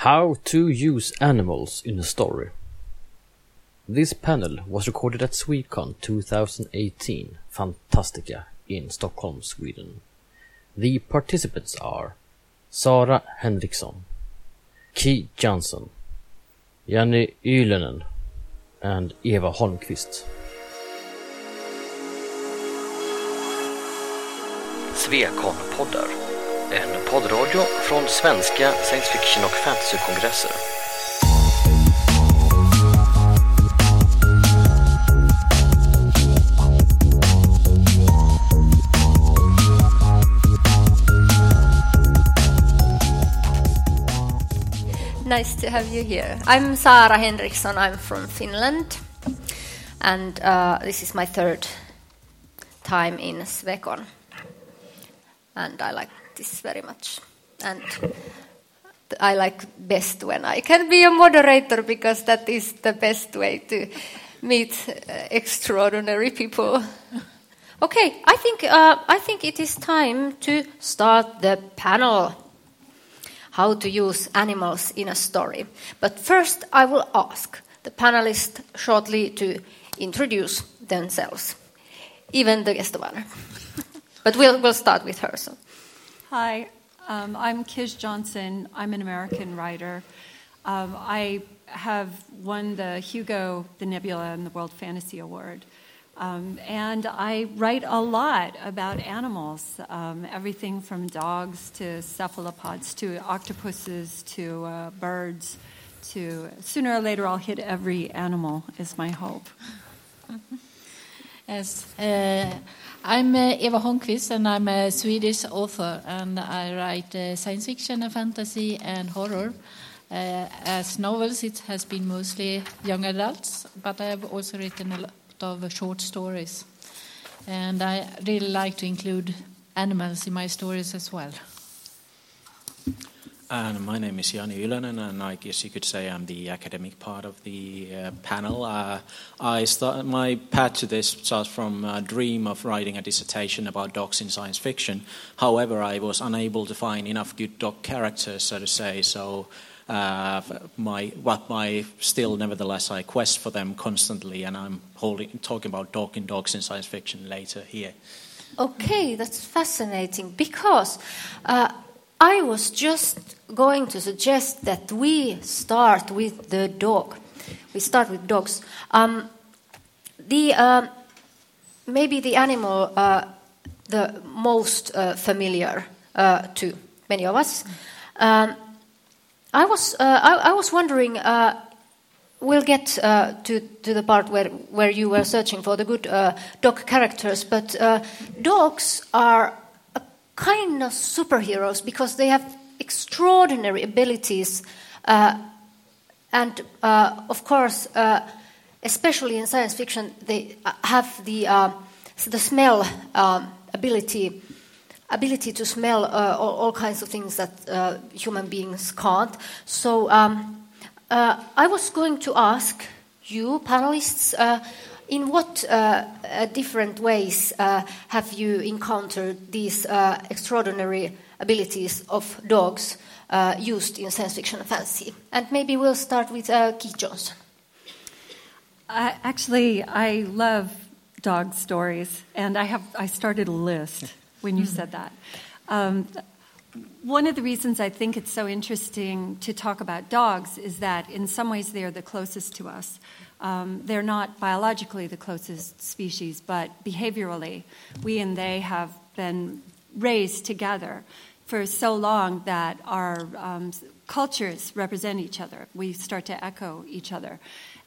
How to use animals in a story. This panel was recorded at Swecon 2018 Fantastica in Stockholm, Sweden. The participants are Sara Henriksson, Kij Johnson, Janne Ylönen, and Eva Holmqvist. Svekon-poddar. En poddradio från svenska science fiction och fantasykongresser. Nice to have you here. I'm Sara Henriksson. I'm from Finland, and uh, this is my third time in Swecon, and I like this very much. And I like best when I can be a moderator because that is the best way to meet uh, extraordinary people. okay, I think uh, I think it is time to start the panel how to use animals in a story. But first, I will ask the panelists shortly to introduce themselves, even the guest of honor. but we'll, we'll start with her. So. Hi, um, I'm Kij Johnson. I'm an American writer. Um, I have won the Hugo, the Nebula, and the World Fantasy Award. Um, and I write a lot about animals, um, everything from dogs to cephalopods to octopuses to uh, birds to sooner or later I'll hit every animal, is my hope. Yes. Uh, I'm uh, Eva Holmqvist, and I'm a Swedish author, and I write uh, science fiction, and fantasy, and horror. Uh, as novels, it has been mostly young adults, but I have also written a lot of short stories. And I really like to include animals in my stories as well. And my name is Jani Ylönen, and I guess you could say I'm the academic part of the uh, panel. Uh, I start, my path to this starts from a dream of writing a dissertation about dogs in science fiction. However, I was unable to find enough good dog characters, so to say. So, uh, my what my still, nevertheless, I quest for them constantly, and I'm holding, talking about dog in dogs in science fiction later here. Okay, that's fascinating because uh, I was just going to suggest that we start with the dog. We start with dogs. Um, the uh, maybe the animal uh, the most uh, familiar uh, to many of us. Um, I was uh, I, I, was wondering. Uh, we'll get to to the part where where you were searching for the good dog characters, but dogs are kind of superheroes because they have extraordinary abilities. Uh, and uh, of course, uh, especially in science fiction, they have the, uh, the smell um, ability. Ability to smell uh, all, all, kinds of things that uh, human beings can't. So, um, I was going to ask you, panelists, in what uh, uh, different ways uh, have you encountered these uh, extraordinary abilities of dogs uh, used in science fiction and fantasy? And maybe we'll start with uh, Kij Johnson. actually, I love dog stories, and I have I started a list when you mm. said that. Um, one of the reasons I think it's so interesting to talk about dogs is that in some ways they are the closest to us. Um, they're not biologically the closest species, but behaviorally, we and they have been raised together for so long that our um, cultures represent each other. We start to echo each other.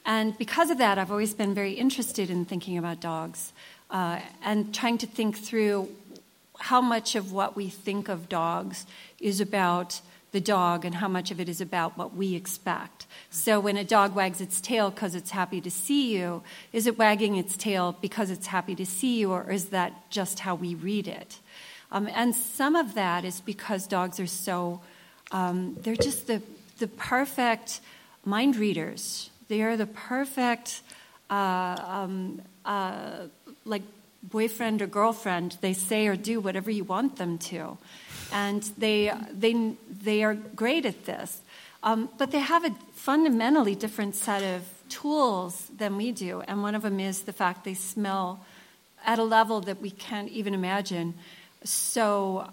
And because of that, I've always been very interested in thinking about dogs uh, and trying to think through how much of what we think of dogs is about the dog and how much of it is about what we expect. So when a dog wags its tail because it's happy to see you, is it wagging its tail because it's happy to see you, or is that just how we read it? Um, and some of that is because dogs are so, um, they're just the, the perfect mind readers. They are the perfect, uh, um, uh, like, boyfriend or girlfriend. They say or do whatever you want them to and they, they, they are great at this. Um, but they have a fundamentally different set of tools than we do, and one of them is the fact they smell at a level that we can't even imagine. So,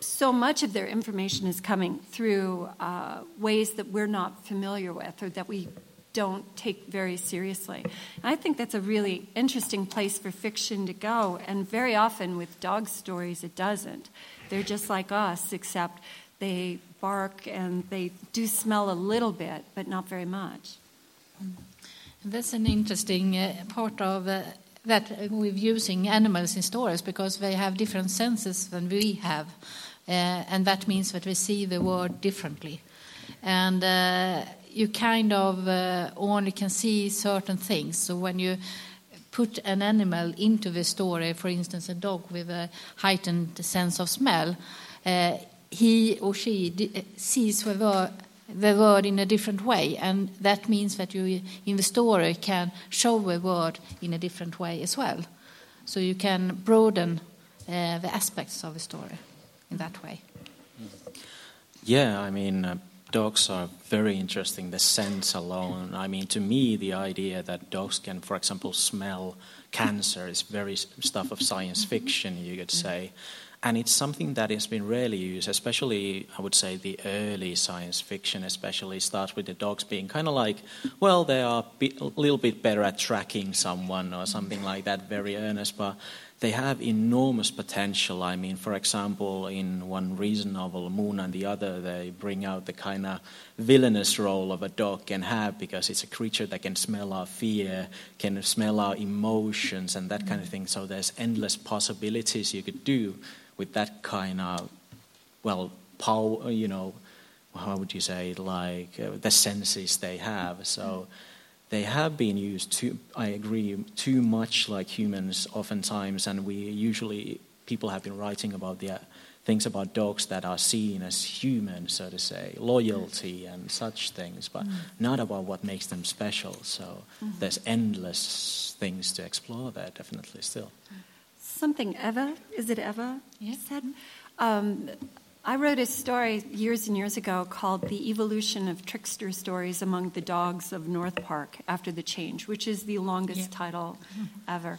so much of their information is coming through uh, ways that we're not familiar with or that we don't take very seriously. And I think that's a really interesting place for fiction to go, and very often with dog stories, it doesn't. They're just like us, except they bark and they do smell a little bit, but not very much. That's an interesting uh, part of uh, that with using animals in stories because they have different senses than we have, uh, and that means that we see the world differently, and uh, you kind of uh, only can see certain things. So when you put an animal into the story, for instance, a dog with a heightened sense of smell, uh, he or she sees the word, the word in a different way, and that means that you, in the story, can show the word in a different way as well. So you can broaden uh, the aspects of the story in that way. Yeah, I mean, uh, dogs are very interesting. The sense alone. I mean, to me, the idea that dogs can, for example, smell cancer is very stuff of science fiction, you could mm-hmm. say. And it's something that has been rarely used, especially, I would say, the early science fiction, especially starts with the dogs being kind of like, well, they are a little bit better at tracking someone or something like that, very earnest. But they have enormous potential. I mean, for example, in one recent novel, Moon and the Other, they bring out the kind of villainous role of a dog can have because it's a creature that can smell our fear, can smell our emotions, and that kind of thing. So there's endless possibilities you could do with that kind of, well, power, you know, how would you say, like uh, the senses they have. So they have been used too, I agree, too much like humans oftentimes, and we usually, people have been writing about the uh, things about dogs that are seen as human, so to say, loyalty and such things, but mm. not about what makes them special. So mm-hmm. there's endless things to explore there, definitely still. Something Eva, is it Eva? Yeah. Said? Um, I wrote a story years and years ago called The Evolution of Trickster Stories Among the Dogs of North Park After the Change, which is the longest yeah. title ever.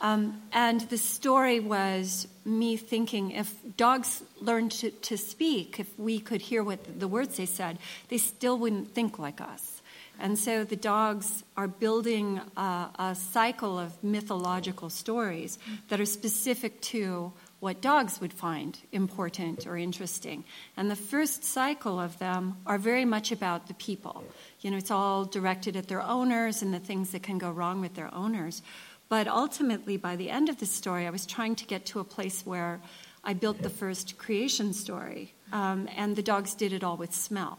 Um, and the story was me thinking if dogs learned to, to, speak, if we could hear what the words they said, they still wouldn't think like us. And so the dogs are building a, a cycle of mythological stories that are specific to what dogs would find important or interesting. And the first cycle of them are very much about the people. You know, it's all directed at their owners and the things that can go wrong with their owners. But ultimately, by the end of the story, I was trying to get to a place where I built the first creation story, um, and the dogs did it all with smell.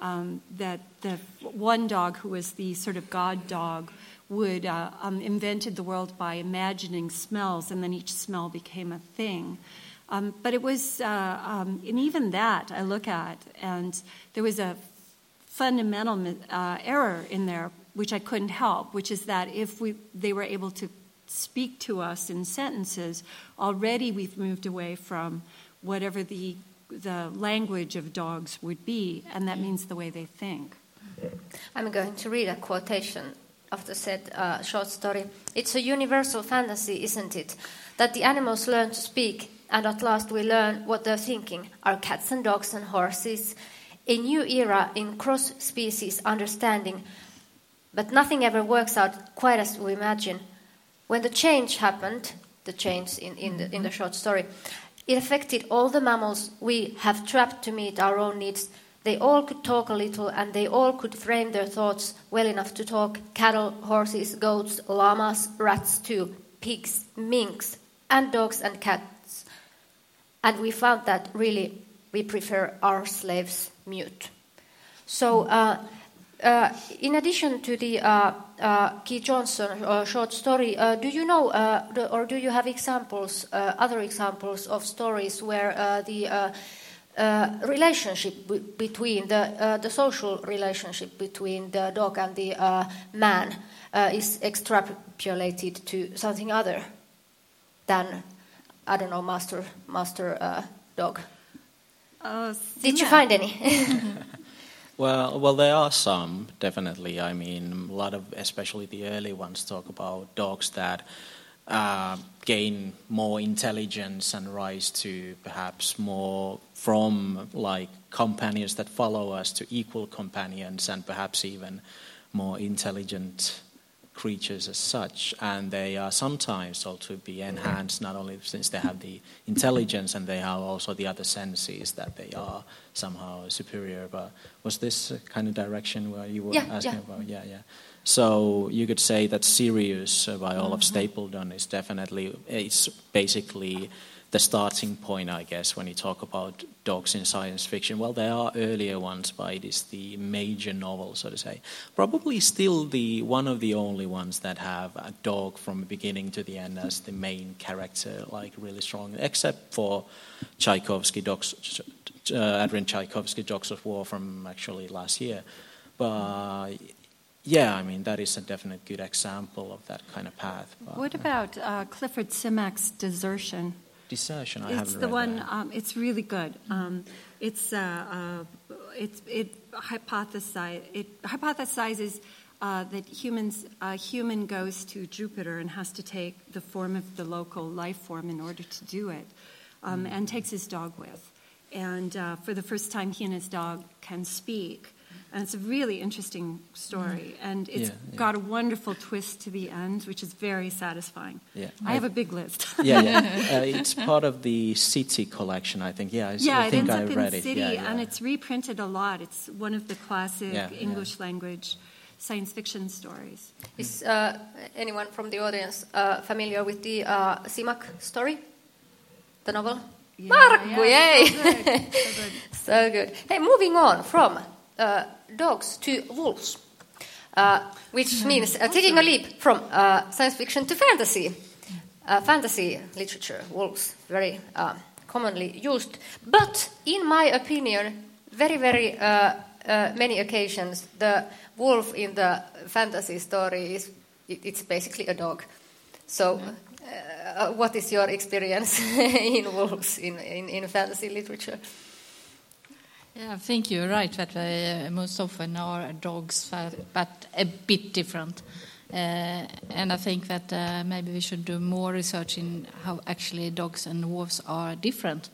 Um, that the one dog, who was the sort of god dog, would uh, um, invented the world by imagining smells, and then each smell became a thing. Um, but it was, uh, um, and even that I look at, and there was a fundamental uh, error in there which I couldn't help, which is that if we they were able to speak to us in sentences, already we've moved away from whatever the the language of dogs would be, and that means the way they think. I'm going to read a quotation of the said uh, short story. It's a universal fantasy, isn't it? That the animals learn to speak, and at last we learn what they're thinking. Our cats and dogs and horses. A new era in cross species understanding, but nothing ever works out quite as we imagine. When the change happened, the change in, in, the, in the short story, it affected all the mammals we have trapped to meet our own needs they all could talk a little and they all could frame their thoughts well enough to talk cattle, horses, goats, llamas, rats too, pigs, minks, and dogs and cats. And we found that really we prefer our slaves mute. So, uh, uh, in addition to the uh, uh Kij Johnson uh, short story, uh, do you know or do you have examples, other examples of stories where the relationship b- between the, uh, the social relationship between the dog and the uh, man uh, is extrapolated to something other than I don't know master master uh, dog. Uh, Did you find any? Well, well, there are some definitely. I mean, a lot of, especially the early ones, talk about dogs that uh, gain more intelligence and rise to perhaps more from like companions that follow us to equal companions and perhaps even more intelligent creatures as such, and they are sometimes also to be enhanced not only since they have the intelligence and they have also the other senses that they are somehow superior. But was this kind of direction where you were Yeah, asking yeah. about? Yeah, yeah. So you could say that Sirius uh, by Olaf Mm-hmm. Stapledon is definitely it's basically the starting point, I guess, when you talk about dogs in science fiction. Well, there are earlier ones, but it is the major novel, so to say. Probably still the one of the only ones that have a dog from the beginning to the end as the main character, like really strong, except for Tchaikovsky, Dogs, uh, Adrian Tchaikovsky, Dogs of War from actually last year. But yeah, I mean that is a definite good example of that kind of path. But, What uh, about uh, Clifford Simak's Desertion? desertion? I it's haven't the one. Um, it's really good. Um, it's uh, uh, it it hypothesize it hypothesizes uh, that humans a human goes to Jupiter and has to take the form of the local life form in order to do it, um, and takes his dog with. And uh, for the first time, he and his dog can speak. And it's a really interesting story. And it's. Yeah, yeah. got a wonderful twist to the end, which is very satisfying. Yeah. I have a big list. yeah, yeah. Uh, it's part of the City collection, I think. Yeah, I, s- Yeah, I it think ends I up read in it. City, yeah, yeah. and it's reprinted a lot. It's one of the classic Yeah, yeah. English language science fiction stories. Is uh, anyone from the audience uh, familiar with the uh, Simak story? The novel? Yeah, Markku, yeah, yay! so good, so good. so good. Hey, moving on from uh, dogs to wolves, uh, which means uh, taking a leap from uh, science fiction to fantasy. Uh, fantasy literature, wolves, very uh, commonly used. But in my opinion, very, very uh, uh, many occasions, the wolf in the fantasy story is it, it's basically a dog. So, uh, what is your experience in wolves in, in, in fantasy literature? Yeah, I think you're right that they uh, most often are dogs, uh, but a bit different. Uh, and I think that uh, maybe we should do more research in how actually dogs and wolves are different.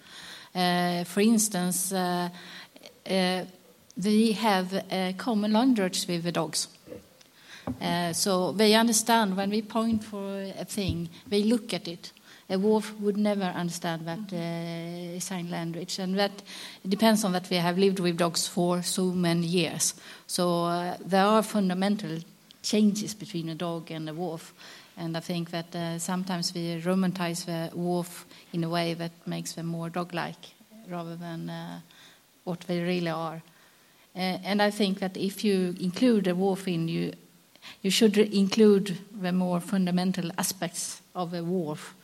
Uh, for instance, uh, uh, they have uh, common language with the dogs. Uh, so they understand when we point for a thing, they look at it. A wolf would never understand that uh, sign language, and that depends on that we have lived with dogs for so many years. So uh, there are fundamental changes between a dog and a wolf, and I think that uh, sometimes we romanticize the wolf in a way that makes them more dog-like rather than uh, what they really are. Uh, and I think that if you include a wolf in you, you should include the more fundamental aspects of a wolf.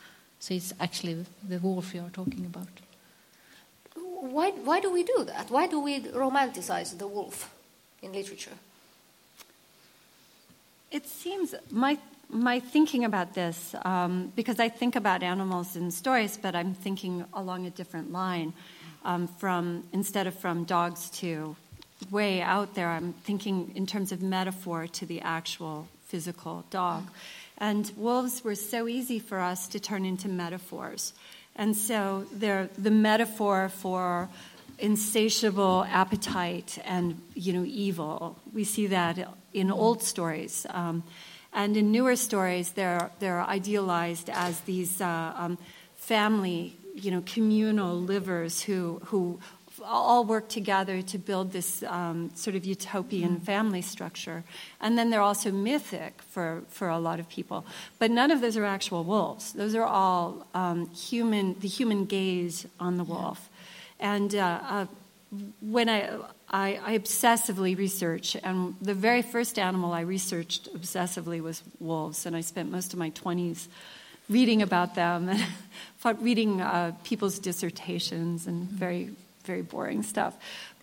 So it's actually the wolf you are talking about. Why, why do we do that? Why do we romanticize the wolf in literature? It seems my my thinking about this um, because I think about animals in stories, but I'm thinking along a different line. Um, from instead of from dogs to way out there, I'm thinking in terms of metaphor to the actual physical dog. And wolves were so easy for us to turn into metaphors. And so they're the metaphor for insatiable appetite and you know evil. We see that in old stories, um, and in newer stories, they're they're idealized as these uh, um, family, you know, communal livers who who all work together to build this um, sort of utopian family structure. And then they're also mythic for, for a lot of people. But none of those are actual wolves. Those are all um, human, the human gaze on the wolf. And uh, uh, when I, I, I obsessively research, and the very first animal I researched obsessively was wolves, and I spent most of my 20s reading about them and reading uh, people's dissertations and very very boring stuff.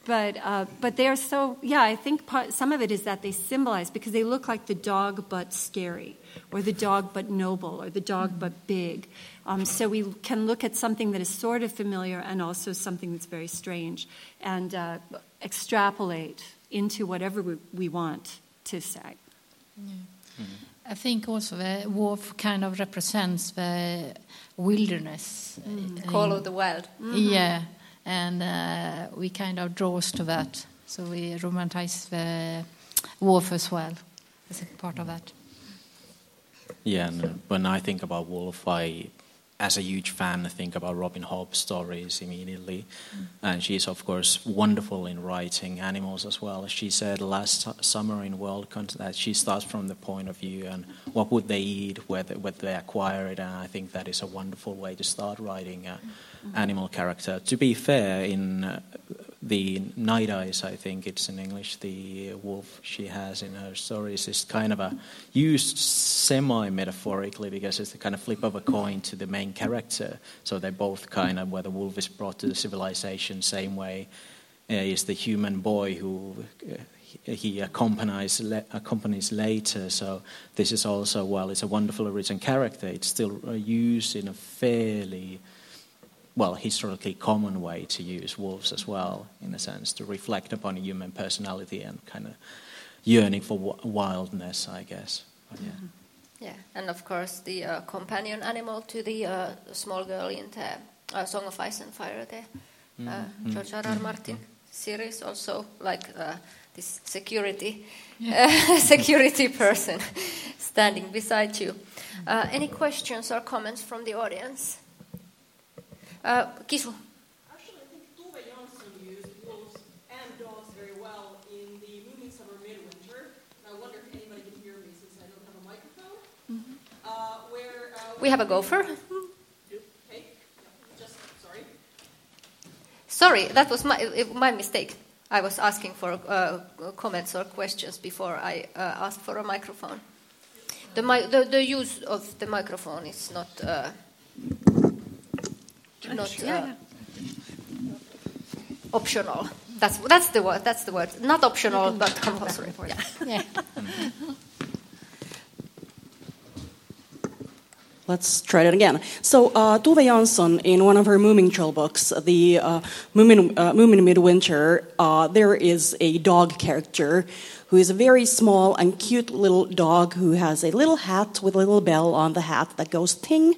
But, uh, but they are so, yeah, I think part, some of it is that they symbolize because they look like the dog but scary, or the dog but noble, or the dog but big. Um, so we can look at something that is sort of familiar and also something that's very strange and uh, extrapolate into whatever we, we want to say. I think also the wolf kind of represents the wilderness. uh, Call of the wild. Yeah, and uh, we kind of draws to that. So we romanticize the wolf as well as a part of that. Yeah, and when I think about Wolf, I, as a huge fan, I think about Robin Hobb's stories immediately. And she's, of course, wonderful in writing animals as well. She said last summer in World Con that she starts from the point of view and what would they eat, whether, whether they acquire it. And I think that is a wonderful way to start writing an animal character. To be fair, in uh, the Night Eyes, I think it's in English, the wolf she has in her stories is kind of a used semi metaphorically because it's the kind of flip of a coin to the main character. So they're both kind of, where the wolf is brought to the civilization, same way uh, is the human boy who uh, he- accompanies le- accompanies later. So this is also, while it's a wonderful written character, it's still uh, used in a fairly well, historically common way to use wolves as well, in a sense, to reflect upon human personality and kind of yearning for wildness, I guess. But yeah. Yeah, and of course the uh, companion animal to the uh, small girl in the uh, Song of Ice and Fire, the uh, George R. R. Martin series, also like uh, this security security person standing beside you. Uh, any questions or comments from the audience? Uh, Kisu. Actually, I think Tove Jansson used wolves and dogs very well in the Moving Summer Midwinter. And I wonder if anybody can hear me since I don't have a microphone. Uh, where uh, We have a gopher. Okay, yeah, just sorry. Sorry, that was my, my mistake. I was asking for uh, comments or questions before I uh, asked for a microphone. The, mi- the, the use of the microphone is not uh, not uh, optional. That's that's the word. That's the word. Not optional, but compulsory. Yeah. Yeah. Let's try that again. So, uh, Tove Jansson, in one of her Moomin Troll books, the uh, Moomin, uh, Moomin Midwinter, uh, there is a dog character who is a very small and cute little dog who has a little hat with a little bell on the hat that goes ting,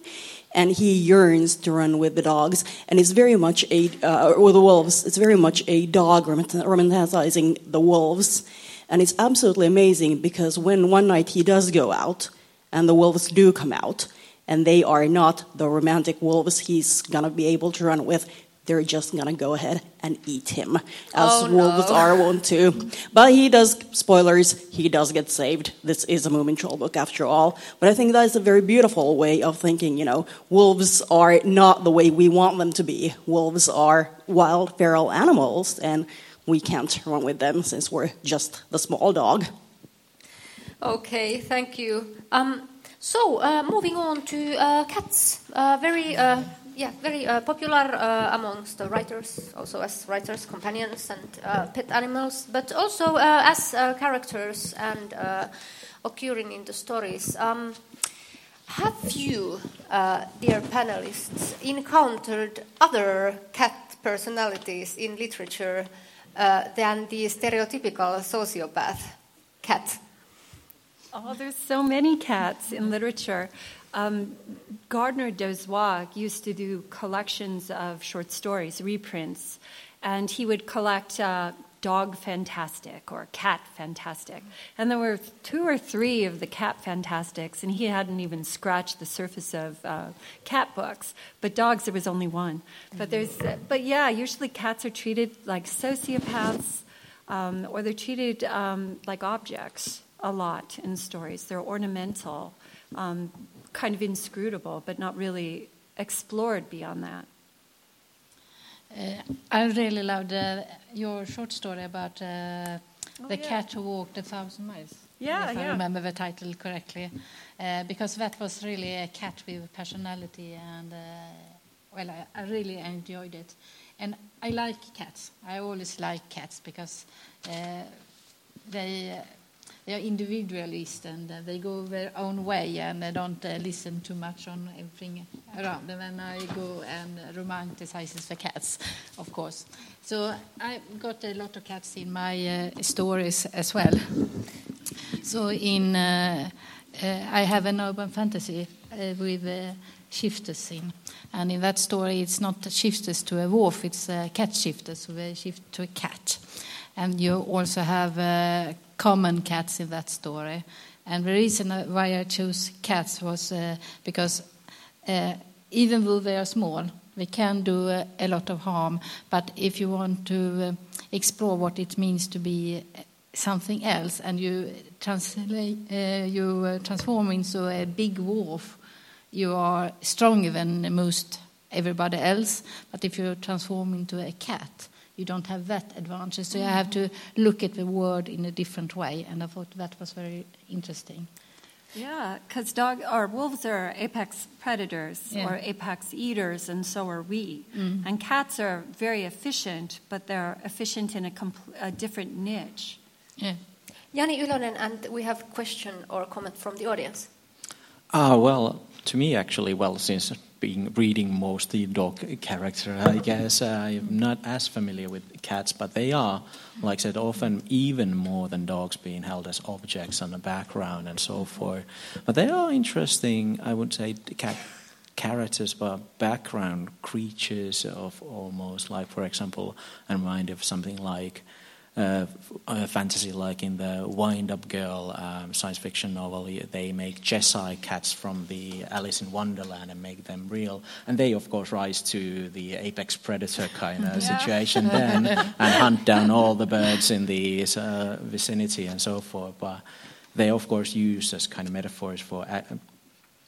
and he yearns to run with the dogs. And it's very much a, uh, with the wolves, it's very much a dog romanticizing the wolves. And it's absolutely amazing because when one night he does go out, and the wolves do come out, and they are not the romantic wolves he's gonna be able to run with. They're just gonna go ahead and eat him, as Oh, wolves no. are wont to. But he does, spoilers, he does get saved. This is a Moomin Troll book after all. But I think that is a very beautiful way of thinking, you know, wolves are not the way we want them to be. Wolves are wild, feral animals, and we can't run with them since we're just the small dog. Okay, thank you. Um, so, uh, moving on to uh, cats. Uh, very, uh, yeah, very uh, popular uh, amongst the writers, also as writers, companions, and uh, pet animals, but also uh, as uh, characters and occurring in the stories. Um, have you, dear panelists, encountered other cat personalities in literature than the stereotypical sociopath cat? Oh, there's so many cats in literature. Um, Gardner Dozois used to do collections of short stories, reprints, and he would collect uh, Dog Fantastic or Cat Fantastic. And there were two or three of the Cat Fantastics, and he hadn't even scratched the surface of uh, cat books. But dogs, there was only one. But there's, but yeah, usually cats are treated like sociopaths, um, or they're treated um, like objects a lot in stories. They're ornamental, um, kind of inscrutable, but not really explored beyond that. Uh, I really loved uh, your short story about uh, the cat who walked a thousand miles. Yeah, if I remember the title correctly, uh, because that was really a cat with personality, and uh, well, I, I really enjoyed it. And I like cats. I always like cats because uh, they they are individualist and they go their own way and they don't listen too much on everything around. Them. And then I go and romanticizes the cats, of course. So I got a lot of cats in my uh, stories as well. So in uh, uh, I have an urban fantasy with shifters in, and in that story it's not shifters to a wolf, it's uh, cat shifters, so they shift to a cat. And you also have uh, common cats in that story. And the reason why I chose cats was uh, because uh, even though they are small, they can do uh, a lot of harm. But if you want to uh, explore what it means to be something else and you translate, uh, you uh, transform into a big wolf, you are stronger than most everybody else. But if you transform into a cat, you don't have that advantage. So you have to look at the world in a different way, and I thought that was very interesting. Yeah, because dog or wolves are apex predators Yeah. or apex eaters, and so are we. Mm. And cats are very efficient, but they're efficient in a, compl- a different niche. Yeah. Jani Ylonen, and we have a question or comment from the audience. Ah, well, to me, actually, well, since being reading mostly dog character, I guess uh, I'm not as familiar with cats, but they are, like I said, often even more than dogs being held as objects on the background and so forth. But they are interesting, I would say, cat characters, but background creatures of almost like, for example, I'm reminded of something like uh, a fantasy like in the Wind Up Girl um, science fiction novel, they make Cheshire cats from the Alice in Wonderland and make them real. And they, of course, rise to the apex predator kind of situation then and hunt down all the birds in the uh, vicinity and so forth. But they, of course, use as kind of metaphors for. Uh,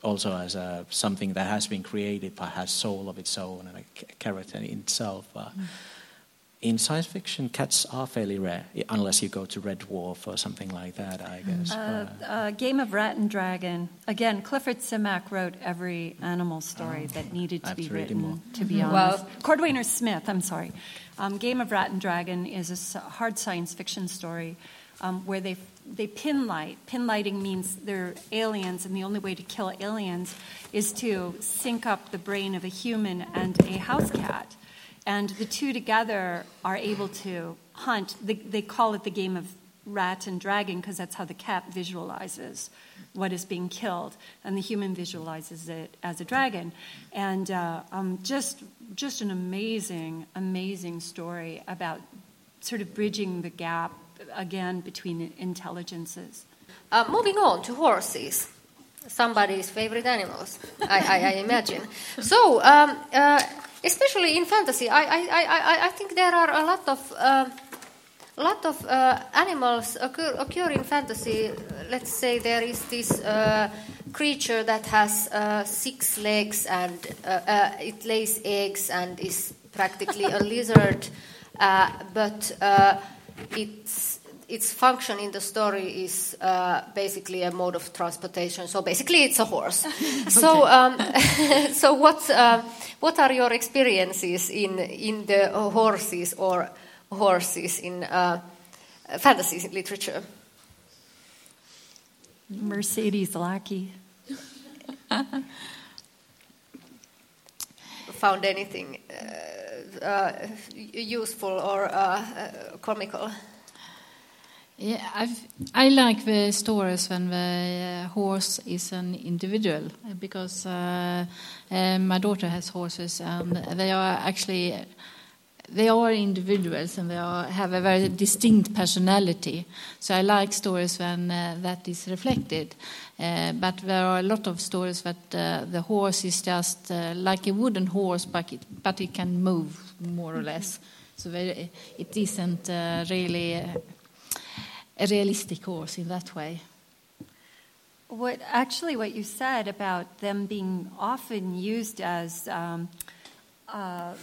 also as a, something that has been created but has soul of its own and a c- character in itself. Uh, in science fiction, cats are fairly rare, unless you go to Red Dwarf or something like that, I guess. Uh, uh, Game of Rat and Dragon. Again, Clifford Simak wrote every animal story that needed to be to read it written, more. to be honest. Well- Cordwainer Smith, I'm sorry. Um, Game of Rat and Dragon is a hard science fiction story um, where they, they pin light. Pin lighting means they're aliens, and the only way to kill aliens is to sync up the brain of a human and a house cat. And the two together are able to hunt. They, they call it the game of rat and dragon because that's how the cat visualizes what is being killed, and the human visualizes it as a dragon. And uh, um, just, just an amazing, amazing story about sort of bridging the gap again between intelligences. Uh, moving on to horses, somebody's favorite animals, I, I, I imagine. So, um, uh, especially in fantasy, I, I, I, I- I think there are a lot of um lot of uh, animals occur, occur in fantasy. Let's say there is this uh, creature that has uh, six legs and uh, uh, it lays eggs and is practically a lizard, uh, but uh, its its function in the story is uh, basically a mode of transportation. So basically, it's a horse. So, um, so what uh, what are your experiences in in the horses or horses in uh, fantasy literature? Mercedes Lackey. Found anything uh, uh, useful or uh, uh, comical? Yeah, I've, I like the stories when the uh, horse is an individual uh, because uh, uh, my daughter has horses and they are actually they are individuals and they are, have a very distinct personality. So I like stories when uh, that is reflected. Uh, but there are a lot of stories that uh, the horse is just uh, like a wooden horse, but it, but it can move more or less. So it isn't really a realistic horse in that way. What actually what you said about them being often used as um, uh,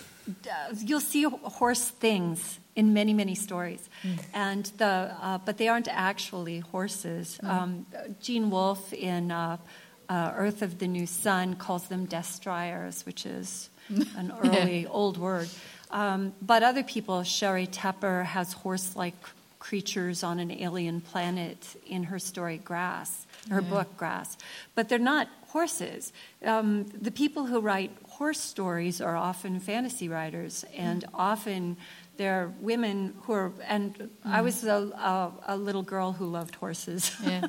you'll see horse things in many many stories, and the uh, but they aren't actually horses. Um, Gene Wolfe in uh, uh, Urth of the New Sun calls them destriers, which is an early old word. Um, but other people, Sheri Tepper has horse-like creatures on an alien planet in her story Grass, her book Grass. But they're not horses. Um, the people who write horse stories are often fantasy writers, and often they're women who are. And I was a, a, a little girl who loved horses. Yeah.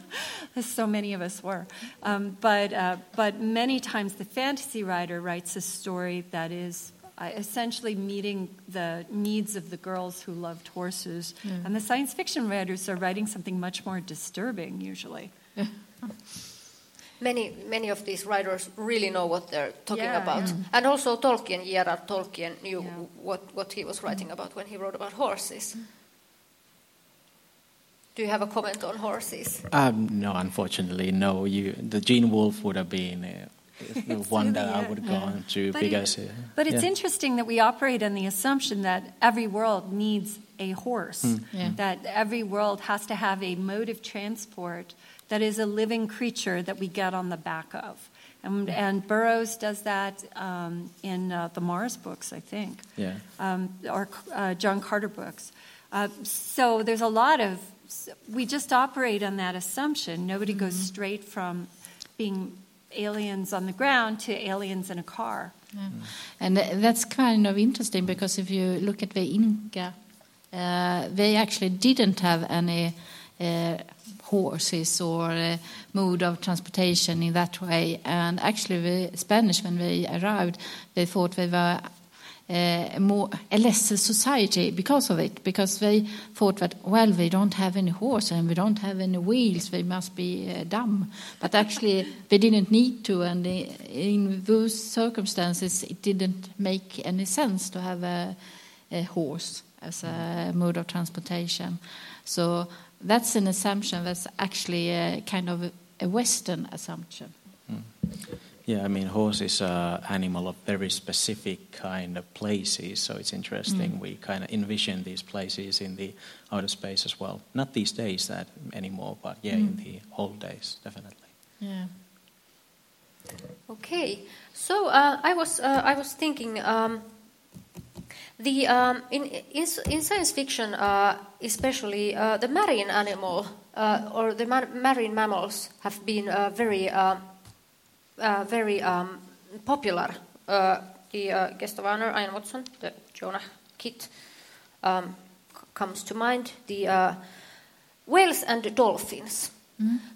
as so many of us were. Um, but, uh, but many times the fantasy writer writes a story that is essentially meeting the needs of the girls who loved horses. And the science fiction writers are writing something much more disturbing, usually. Many, many of these writers really know what they're talking Yeah, about. yeah. And also Tolkien, J.R.R. Tolkien, knew Yeah. what, what he was writing about when he wrote about horses. Do you have a comment on horses? Um, no, unfortunately, no. You, the Gene Wolfe would have been uh, the one that I would uh, go on to But, because. it- but it's yeah. interesting that we operate on the assumption that every world needs a horse, Yeah. that every world has to have a mode of transport that is a living creature that we get on the back of. And, and Burroughs does that um, in uh, the Mars books, I think. Yeah. um, or uh, John Carter books. Uh, so there's a lot of, we just operate on that assumption. Nobody goes straight from being aliens on the ground to aliens in a car. And uh, that's kind of interesting because if you look at the Inca, uh, they actually didn't have any uh, horses or uh, mode of transportation in that way. And actually, the Spanish, when they arrived, they thought they were uh, more a lesser society because of it, because they thought that well, we don't have any horse and we don't have any wheels, they must be uh, dumb. But actually, they didn't need to, and in those circumstances, it didn't make any sense to have a, a horse as a mode of transportation. So that's an assumption that's actually a kind of a, a Western assumption. Yeah, I mean, horse is an animal of very specific kind of places, so it's interesting. We kind of envision these places in the outer space as well. Not these days that anymore, but yeah, in the old days, definitely. Yeah. Okay, so uh, I was uh, I was thinking um, the um, in, in in science fiction, uh, especially uh, the marine animal uh, or the mar- marine mammals have been uh, very uh, very um, popular. Uh, the uh, guest of honor, Ian Watson, the Jonah kit, um, c- comes to mind. The uh, whales and dolphins.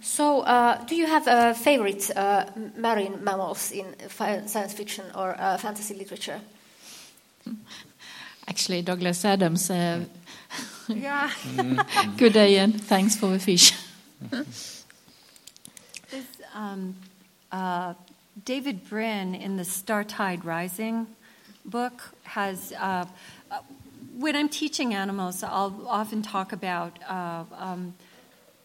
So, uh, do you have uh, favorite uh, marine mammals in fi- science fiction or uh, fantasy literature? Actually, Douglas Adams. Uh, Yeah. good day and thanks for the fish. This, um, David Brin in the Startide Rising book has. Uh, when I'm teaching animals, I'll often talk about. Uh, um,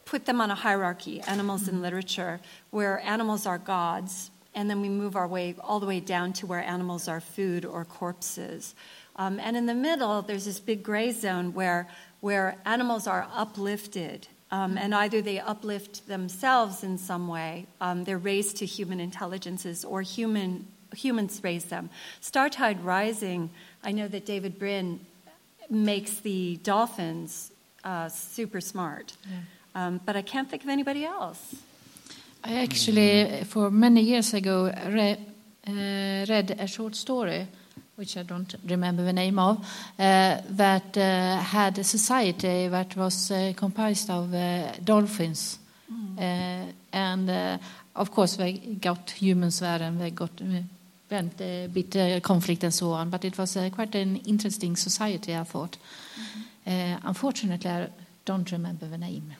put them on a hierarchy, animals in literature, where animals are gods, and then we move our way all the way down to where animals are food or corpses. Um, and in the middle, there's this big gray zone where, where animals are uplifted. Um, and either they uplift themselves in some way, um, they're raised to human intelligences, or human, humans raise them. Startide Rising, I know that David Brin makes the dolphins uh, super smart. Um, but I can't think of anybody else. I actually, for many years ago, re- uh, read a short story, which I don't remember the name of, uh, that uh, had a society that was uh, composed of uh, dolphins. Uh, and uh, of course, they got humans there and they got uh, went a bit uh, conflict and so on. But it was uh, quite an interesting society, I thought. Uh, unfortunately, I don't remember the name.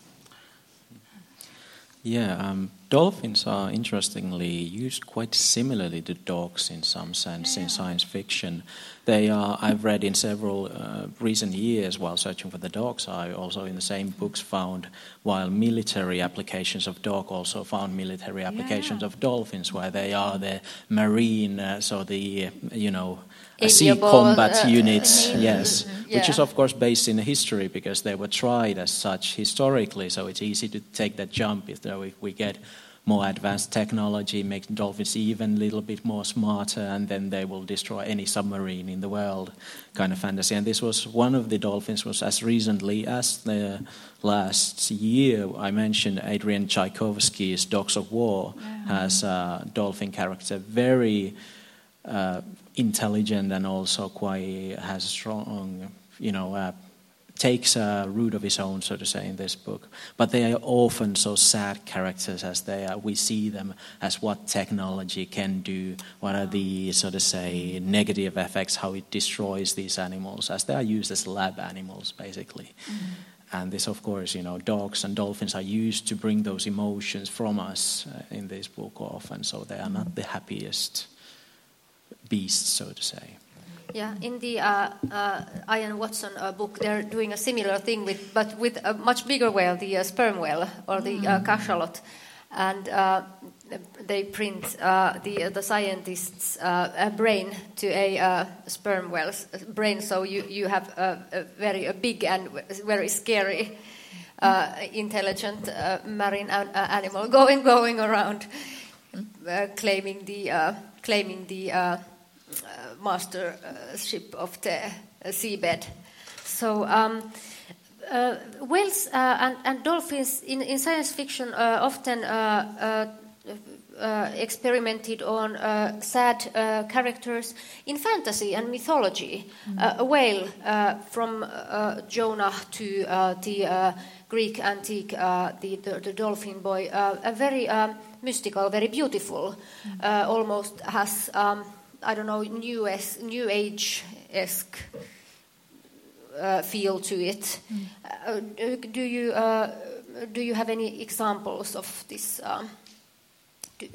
Yeah, um, dolphins are interestingly used quite similarly to dogs in some sense in science fiction. They are, I've read in several uh, recent years while searching for the dogs, I also in the same books found, while military applications of dog also found military applications Yeah. of dolphins, where they are the marine, uh, so the, uh, you know, uh, sea combat uh, units, uh, yes, which is of course based in history because they were tried as such historically. So it's easy to take that jump if, if we get more advanced technology makes dolphins even a little bit more smarter, and then they will destroy any submarine in the world, kind of fantasy. And this was one of the dolphins was as recently as the last year. I mentioned Adrian Tchaikovsky's Dogs of War has a dolphin character, very uh, intelligent and also quite has a strong, you know. Uh, takes a root of his own, so to say, in this book. But they are often so sad characters as they are. We see them as what technology can do, what are the, so to say, negative effects, how it destroys these animals, as they are used as lab animals, basically. Mm-hmm. And this, of course, you know, dogs and dolphins are used to bring those emotions from us uh, in this book often, so they are not the happiest beasts, so to say. Yeah, in the uh, uh, Ian Watson uh, book, they're doing a similar thing with, but with a much bigger whale, the uh, sperm whale or the uh, mm. cachalot, and uh, they print the the scientist's brain to a sperm whale's brain, so you you have a, a very a big and very scary, intelligent marine animal going going around, claiming the claiming the uh, mastership of the uh, seabed. So um, uh, whales uh, and, and, dolphins in, in, science fiction uh, often uh, experimented on sad characters in fantasy and mythology. Mm. a whale from Jonah to the Greek antique, the, the, the, dolphin boy, a very um, mystical, very beautiful, mm. almost has um, I don't know, new, es- new age esque uh, feel to it. Mm. Uh, do you uh, do you have any examples of this um,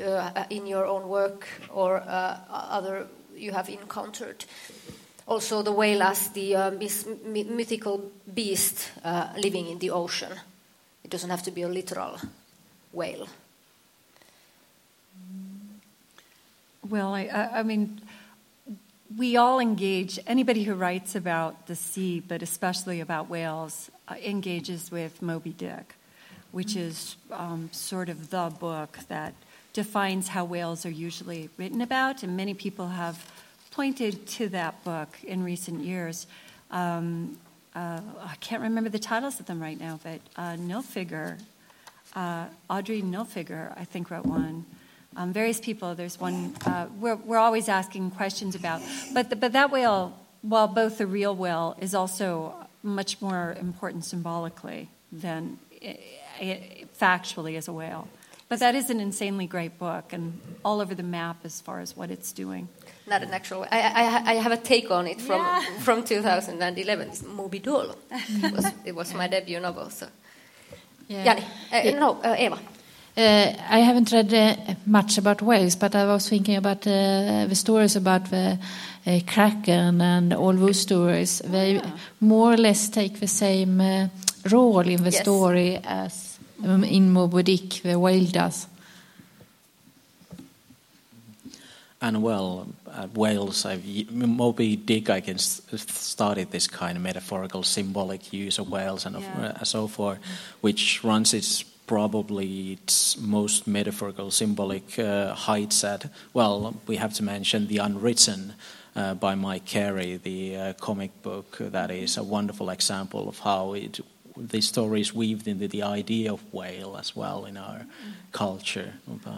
uh, in your own work or uh, other you have encountered? Also, the whale as the uh, mythical beast living in the ocean. It doesn't have to be a literal whale. Well, I, I, mean, we all engage, anybody who writes about the sea, but especially about whales, uh, engages with Moby Dick, which is um, sort of the book that defines how whales are usually written about, and many people have pointed to that book in recent years. Um, uh, I can't remember the titles of them right now, but uh, Nilfiger, uh, Audrey Nilfiger, I think, wrote one um, various people. There's one uh, we're, we're always asking questions about. But, the, but that whale, while both the real whale, is also much more important symbolically than it, eh, it, eh, factually as a whale. But that is an insanely great book and all over the map as far as what it's doing. Not an actual. I, I, I have a take on it from yeah. from 2011. It's Moby Doll. it, was, it was my debut novel. So, yeah. Jani, uh, no, uh, Eva. Uh, I haven't read uh, much about whales, but I was thinking about uh, the stories about the uh, kraken and all those stories. They yeah. more or less take the same uh, role in the yes. story as um, in Moby Dick, the whale does. And well, uh, whales, Moby Dick, I can started this kind of metaphorical, symbolic use of whales and yeah. of, so forth, which runs its probably its most metaphorical, symbolic uh, heights at, well, we have to mention The Unwritten uh, by Mike Carey, the uh, comic book that is a wonderful example of how it, the story is weaved into the idea of whale as well in our culture. Uh,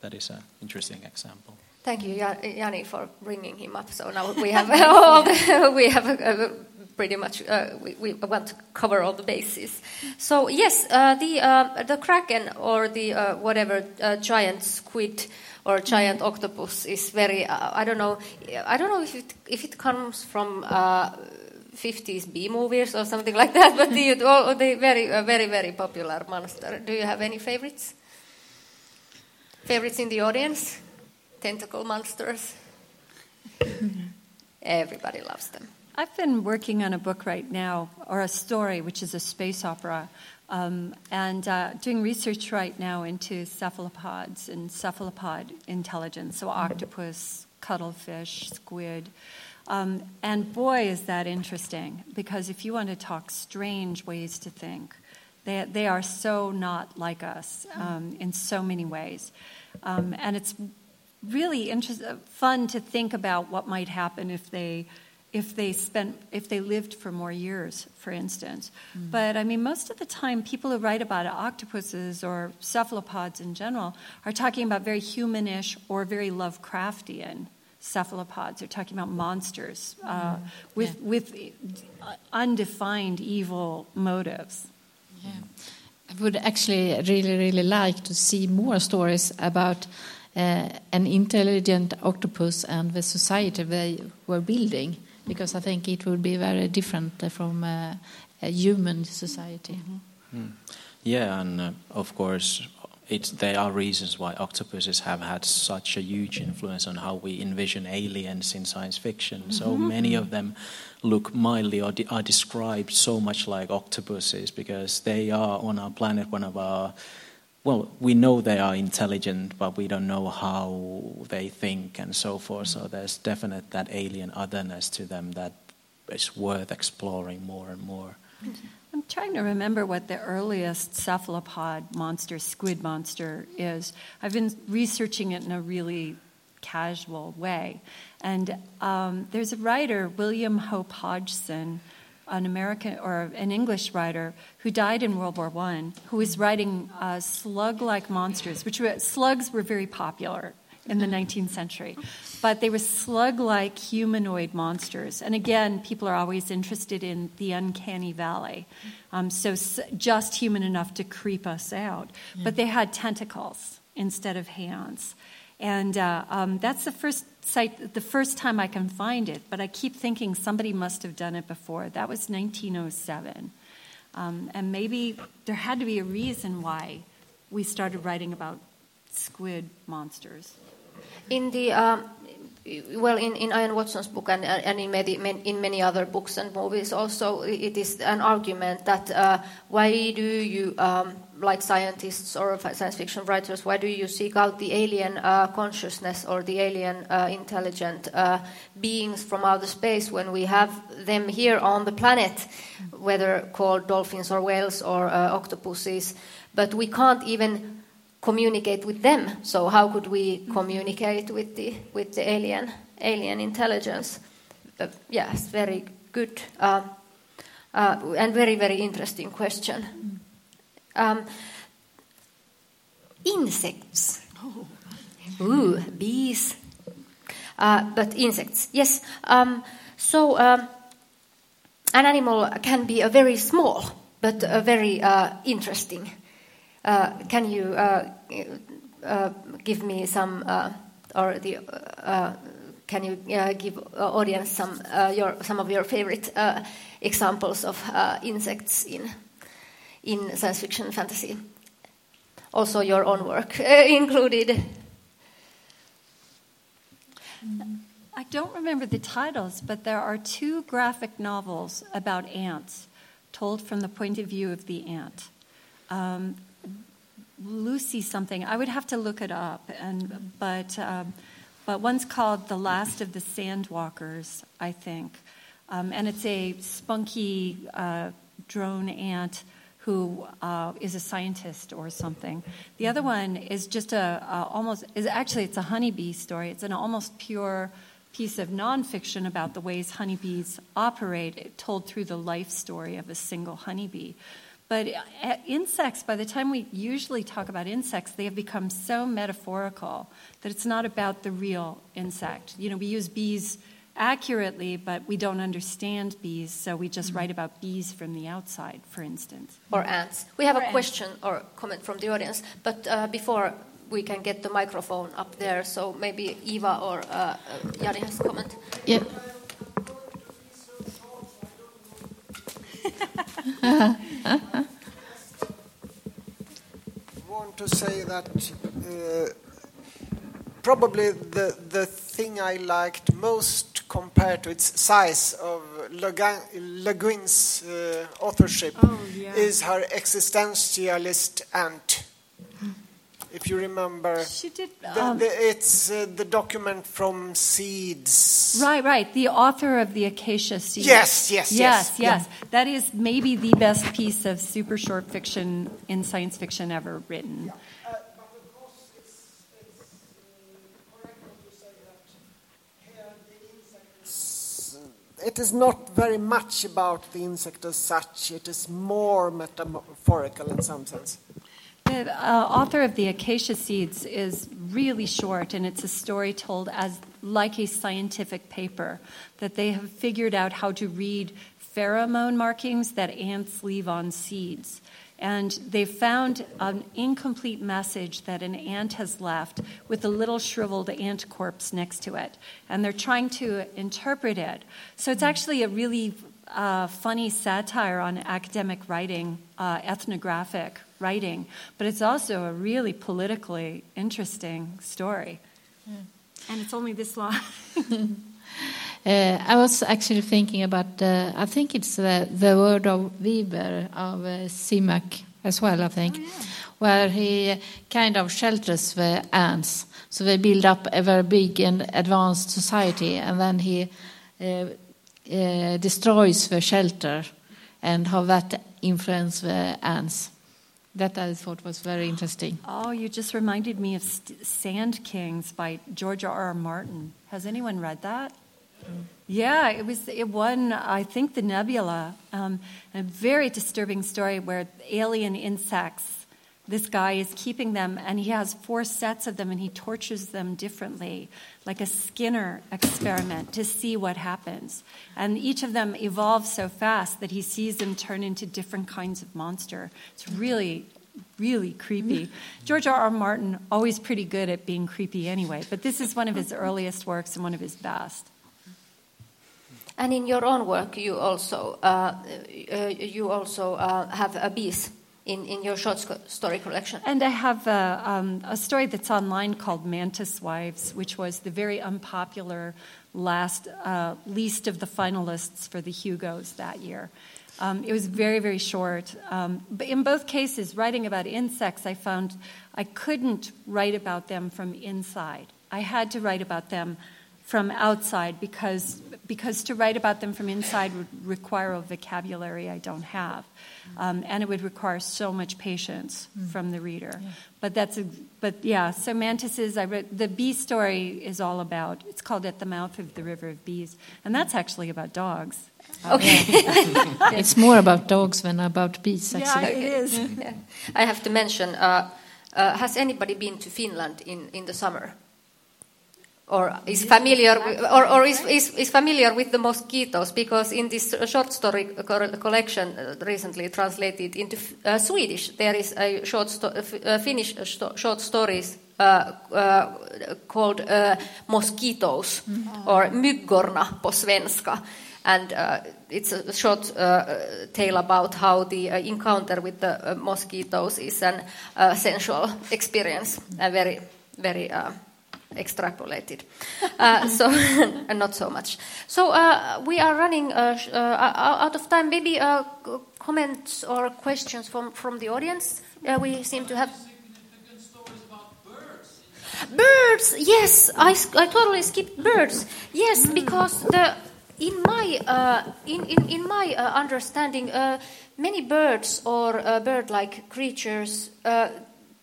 that is an interesting example. Thank you, Yanni, for bringing him up. So now we have all the, we have a, a pretty much uh, we, we, want to cover all the bases. So yes, uh, the uh, the kraken or the uh, whatever uh, giant squid or giant octopus is very uh, I don't know I don't know if it if it comes from. 50s B movies or something like that, but the, the very, very, very popular monster. Do you have any favorites? Favorites in the audience? Tentacle monsters? Everybody loves them. I've been working on a book right now, or a story, which is a space opera, um, and uh, doing research right now into cephalopods and cephalopod intelligence, so octopus, cuttlefish, squid. Um, and boy, is that interesting, because if you want to talk strange ways to think, They, they are so not like us um, in so many ways. Um, and it's really interest, fun to think about what might happen if they, if they spent, if they lived for more years, for instance. But I mean, most of the time, people who write about octopuses or cephalopods in general are talking about very humanish or very Lovecraftian cephalopods. They're talking about monsters uh, with, with undefined evil motives. Yeah. I would actually really, really like to see more stories about uh, an intelligent octopus and the society they were building, because I think it would be very different from uh, a human society. Yeah, and uh, of course, it's, there are reasons why octopuses have had such a huge influence on how we envision aliens in science fiction. So many of them look mildly or de- are described so much like octopuses because they are on our planet one of our. Well, we know they are intelligent, but we don't know how they think and so forth. So there's definite that alien otherness to them that is worth exploring more and more. I'm trying to remember what the earliest cephalopod monster, squid monster, is. I've been researching it in a really casual way. And um, there's a writer, William Hope Hodgson, an American or an English writer who died in World War I, who was writing uh, slug-like monsters, which were, slugs were very popular in the 19th century, but they were slug-like humanoid monsters. And again, people are always interested in the uncanny valley, um, so s- just human enough to creep us out. But they had tentacles instead of hands. And uh, um, that's the first site, the first time I can find it. But I keep thinking somebody must have done it before. That was 1907, um, and maybe there had to be a reason why we started writing about squid monsters. In the um, well, in, in Ian Watson's book and, and in, many, in many other books and movies, also it is an argument that uh, why do you, um, like scientists or science fiction writers, why do you seek out the alien uh, consciousness or the alien uh, intelligent uh, beings from outer space when we have them here on the planet, whether called dolphins or whales or uh, octopuses, but we can't even communicate with them. So how could we communicate with the with the alien alien intelligence? Uh, yes, very good uh, uh, and very very interesting question. Um, insects. Ooh, bees. Uh, but insects, yes. Um, so um, an animal can be a very small but a very uh, interesting. Uh, can you uh, uh, give me some, uh, or the, uh, can you uh, give audience some your some of your favorite examples of insects in in science fiction fantasy? Also, your own work included. Mm. I don't remember the titles, but there are two graphic novels about ants told from the point of view of the ant. Um, Lucy something. I would have to look it up, and but um, but one's called "The Last of the Sandwalkers," I think, um, and it's a spunky uh, drone ant who uh, is a scientist or something. The other one is just a, a almost is actually it's a honeybee story. It's an almost pure piece of nonfiction about the ways honeybees operate, told through the life story of a single honeybee. But uh, insects, by the time we usually talk about insects, they have become so metaphorical that it's not about the real insect. You know, we use bees accurately, but we don't understand bees, so we just write about bees from the outside, for instance. or ants. We have Or a ants. question or comment from the audience, but uh, before we can get the microphone up there, so maybe Eva or uh, uh, Jari has a comment. Yeah. want to say that uh, probably the the thing I liked most compared to its size of Le Le Guin's uh, authorship Oh, yeah. is her existentialist ant. if you remember. She did. Um, the, it's uh, the document from Seeds. right, right. The author of the Acacia Seeds. Yes, yes, yes, yes. yes. That is maybe the best piece of super short fiction in science fiction ever written. Uh, but of course, it's, it's uh, correct what you say that here the insects. It is not very much about the insect as such. It is more metaphorical in some sense. The uh, author of the Acacia Seeds is really short, and it's a story told as like a scientific paper that they have figured out how to read pheromone markings that ants leave on seeds. And they found an incomplete message that an ant has left with a little shriveled ant corpse next to it. And they're trying to interpret it. So it's actually a really uh, funny satire on academic writing, uh, ethnographic writing, but it's also a really politically interesting story. And it's only this long. Uh, I was actually thinking about, uh, I think it's the, the word of Weber of uh, Simak as well, I think, where he kind of shelters the ants. So they build up a very big and advanced society, and then he uh, uh, destroys the shelter and how that influences the ants. That I thought was very interesting. Oh, you just reminded me of St- Sand Kings by George R. R. Martin. Has anyone read that? Yeah, it was. It won, I think, the Nebula. Um, a very disturbing story where alien insects. This guy is keeping them, and he has four sets of them, and he tortures them differently, like a Skinner experiment, to see what happens. And each of them evolves so fast that he sees them turn into different kinds of monster. It's really, really creepy. George R. R. Martin, always pretty good at being creepy anyway, but this is one of his earliest works and one of his best. And in your own work, you also uh, uh, you also uh, have a bees in, in your short story collection. And I have a, um, a story that's online called Mantis Wives, which was the very unpopular last uh, least of the finalists for the Hugos that year. Um, it was very, very short. Um, but in both cases, writing about insects, I found I couldn't write about them from inside. I had to write about them from outside because, because to write about them from inside would require a vocabulary I don't have. Um, and it would require so much patience from the reader. But that's a, but yeah, so mantises, I read, the bee story is all about, it's called At the Mouth of the River of Bees. And that's actually about dogs. Okay. It's more about dogs than about bees, Yeah, it is. Yeah. I have to mention uh, uh, has anybody been to Finland in, in the summer? Or is familiar with, or, or is, is, is familiar with the mosquitoes because in this short story co- collection uh, recently translated into uh, Swedish there is a short sto- uh, uh, Finnish uh, sto- short stories uh, called uh, mosquitoes or myggorna på svenska. And it's a short tale about how the encounter with the mosquitoes is an sensual experience, a very, very extrapolated. Uh, so, not so much. So, uh, we are running uh, uh, out of time. Maybe uh, comments or questions from, from the audience? Uh, we seem to have. Birds, yes, I, I totally skipped birds. Yes, because the in my in, in, in my understanding, many birds or bird-like creatures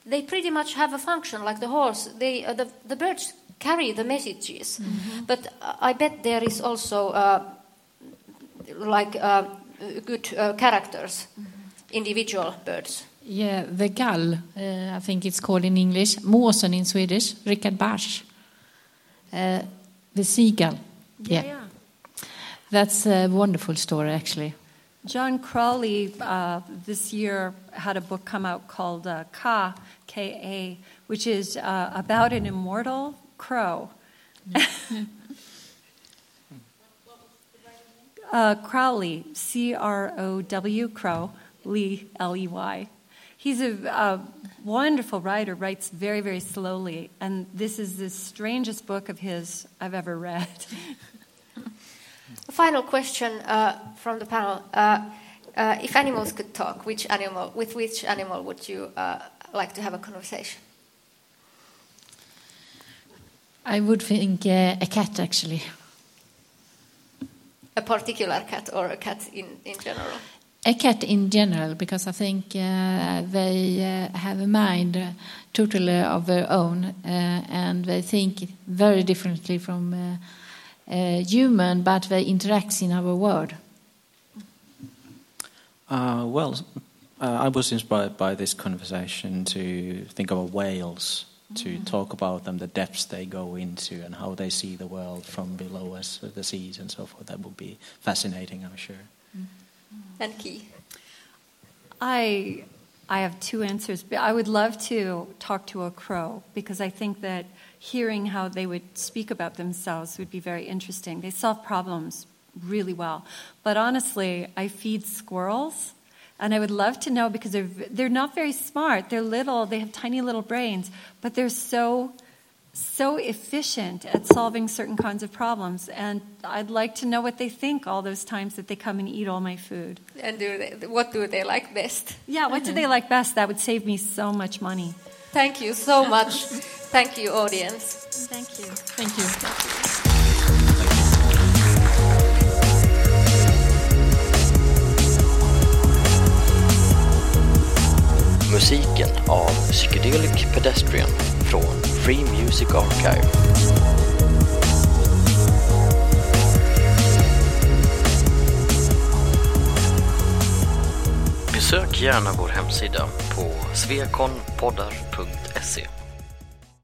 they pretty much have a function like the horse. They uh, the the birds carry the messages, but uh, I bet there is also uh, like uh, good uh, characters, individual birds. Yeah, the gull, uh, I think it's called in English, måsen in Swedish, Richard Bach. Uh, the seagull. yeah. That's a wonderful story, actually. John Crowley uh, this year had a book come out called uh, Ka, K-A, which is uh, about an immortal crow. uh, Crowley, C-R-O-W, Crow, Lee, L-E-Y. He's a, a wonderful writer, writes very, very slowly, and this is the strangest book of his I've ever read. A final question uh, from the panel: uh, uh, If animals could talk, which animal, with which animal would you uh, like to have a conversation? I would think uh, a cat actually. A particular cat or a cat in, in general? A cat in general, because I think uh, they uh, have a mind uh, totally of their own, and they think very differently from uh, uh, human, but they interact in our world. Uh, well, uh, I was inspired by this conversation to think about whales, to talk about them, the depths they go into, and how they see the world from below us, the seas, and so forth. That would be fascinating, I'm sure. And Key? I, I have two answers. But I would love to talk to a crow because I think that hearing how they would speak about themselves would be very interesting. They solve problems really well. But honestly, I feed squirrels. And I would love to know because they're, they're not very smart. They're little, they have tiny little brains, but they're so, so efficient at solving certain kinds of problems. And I'd like to know what they think all those times that they come and eat all my food. And do they, what do they like best? Yeah, what do they like best? That would save me so much money. Thank you so much. Thank you, audience. Thank you. Thank you. Musiken av Psychedelic Pedestrian från Free Music Archive. Besök gärna vår hemsida på svekonpoddar.se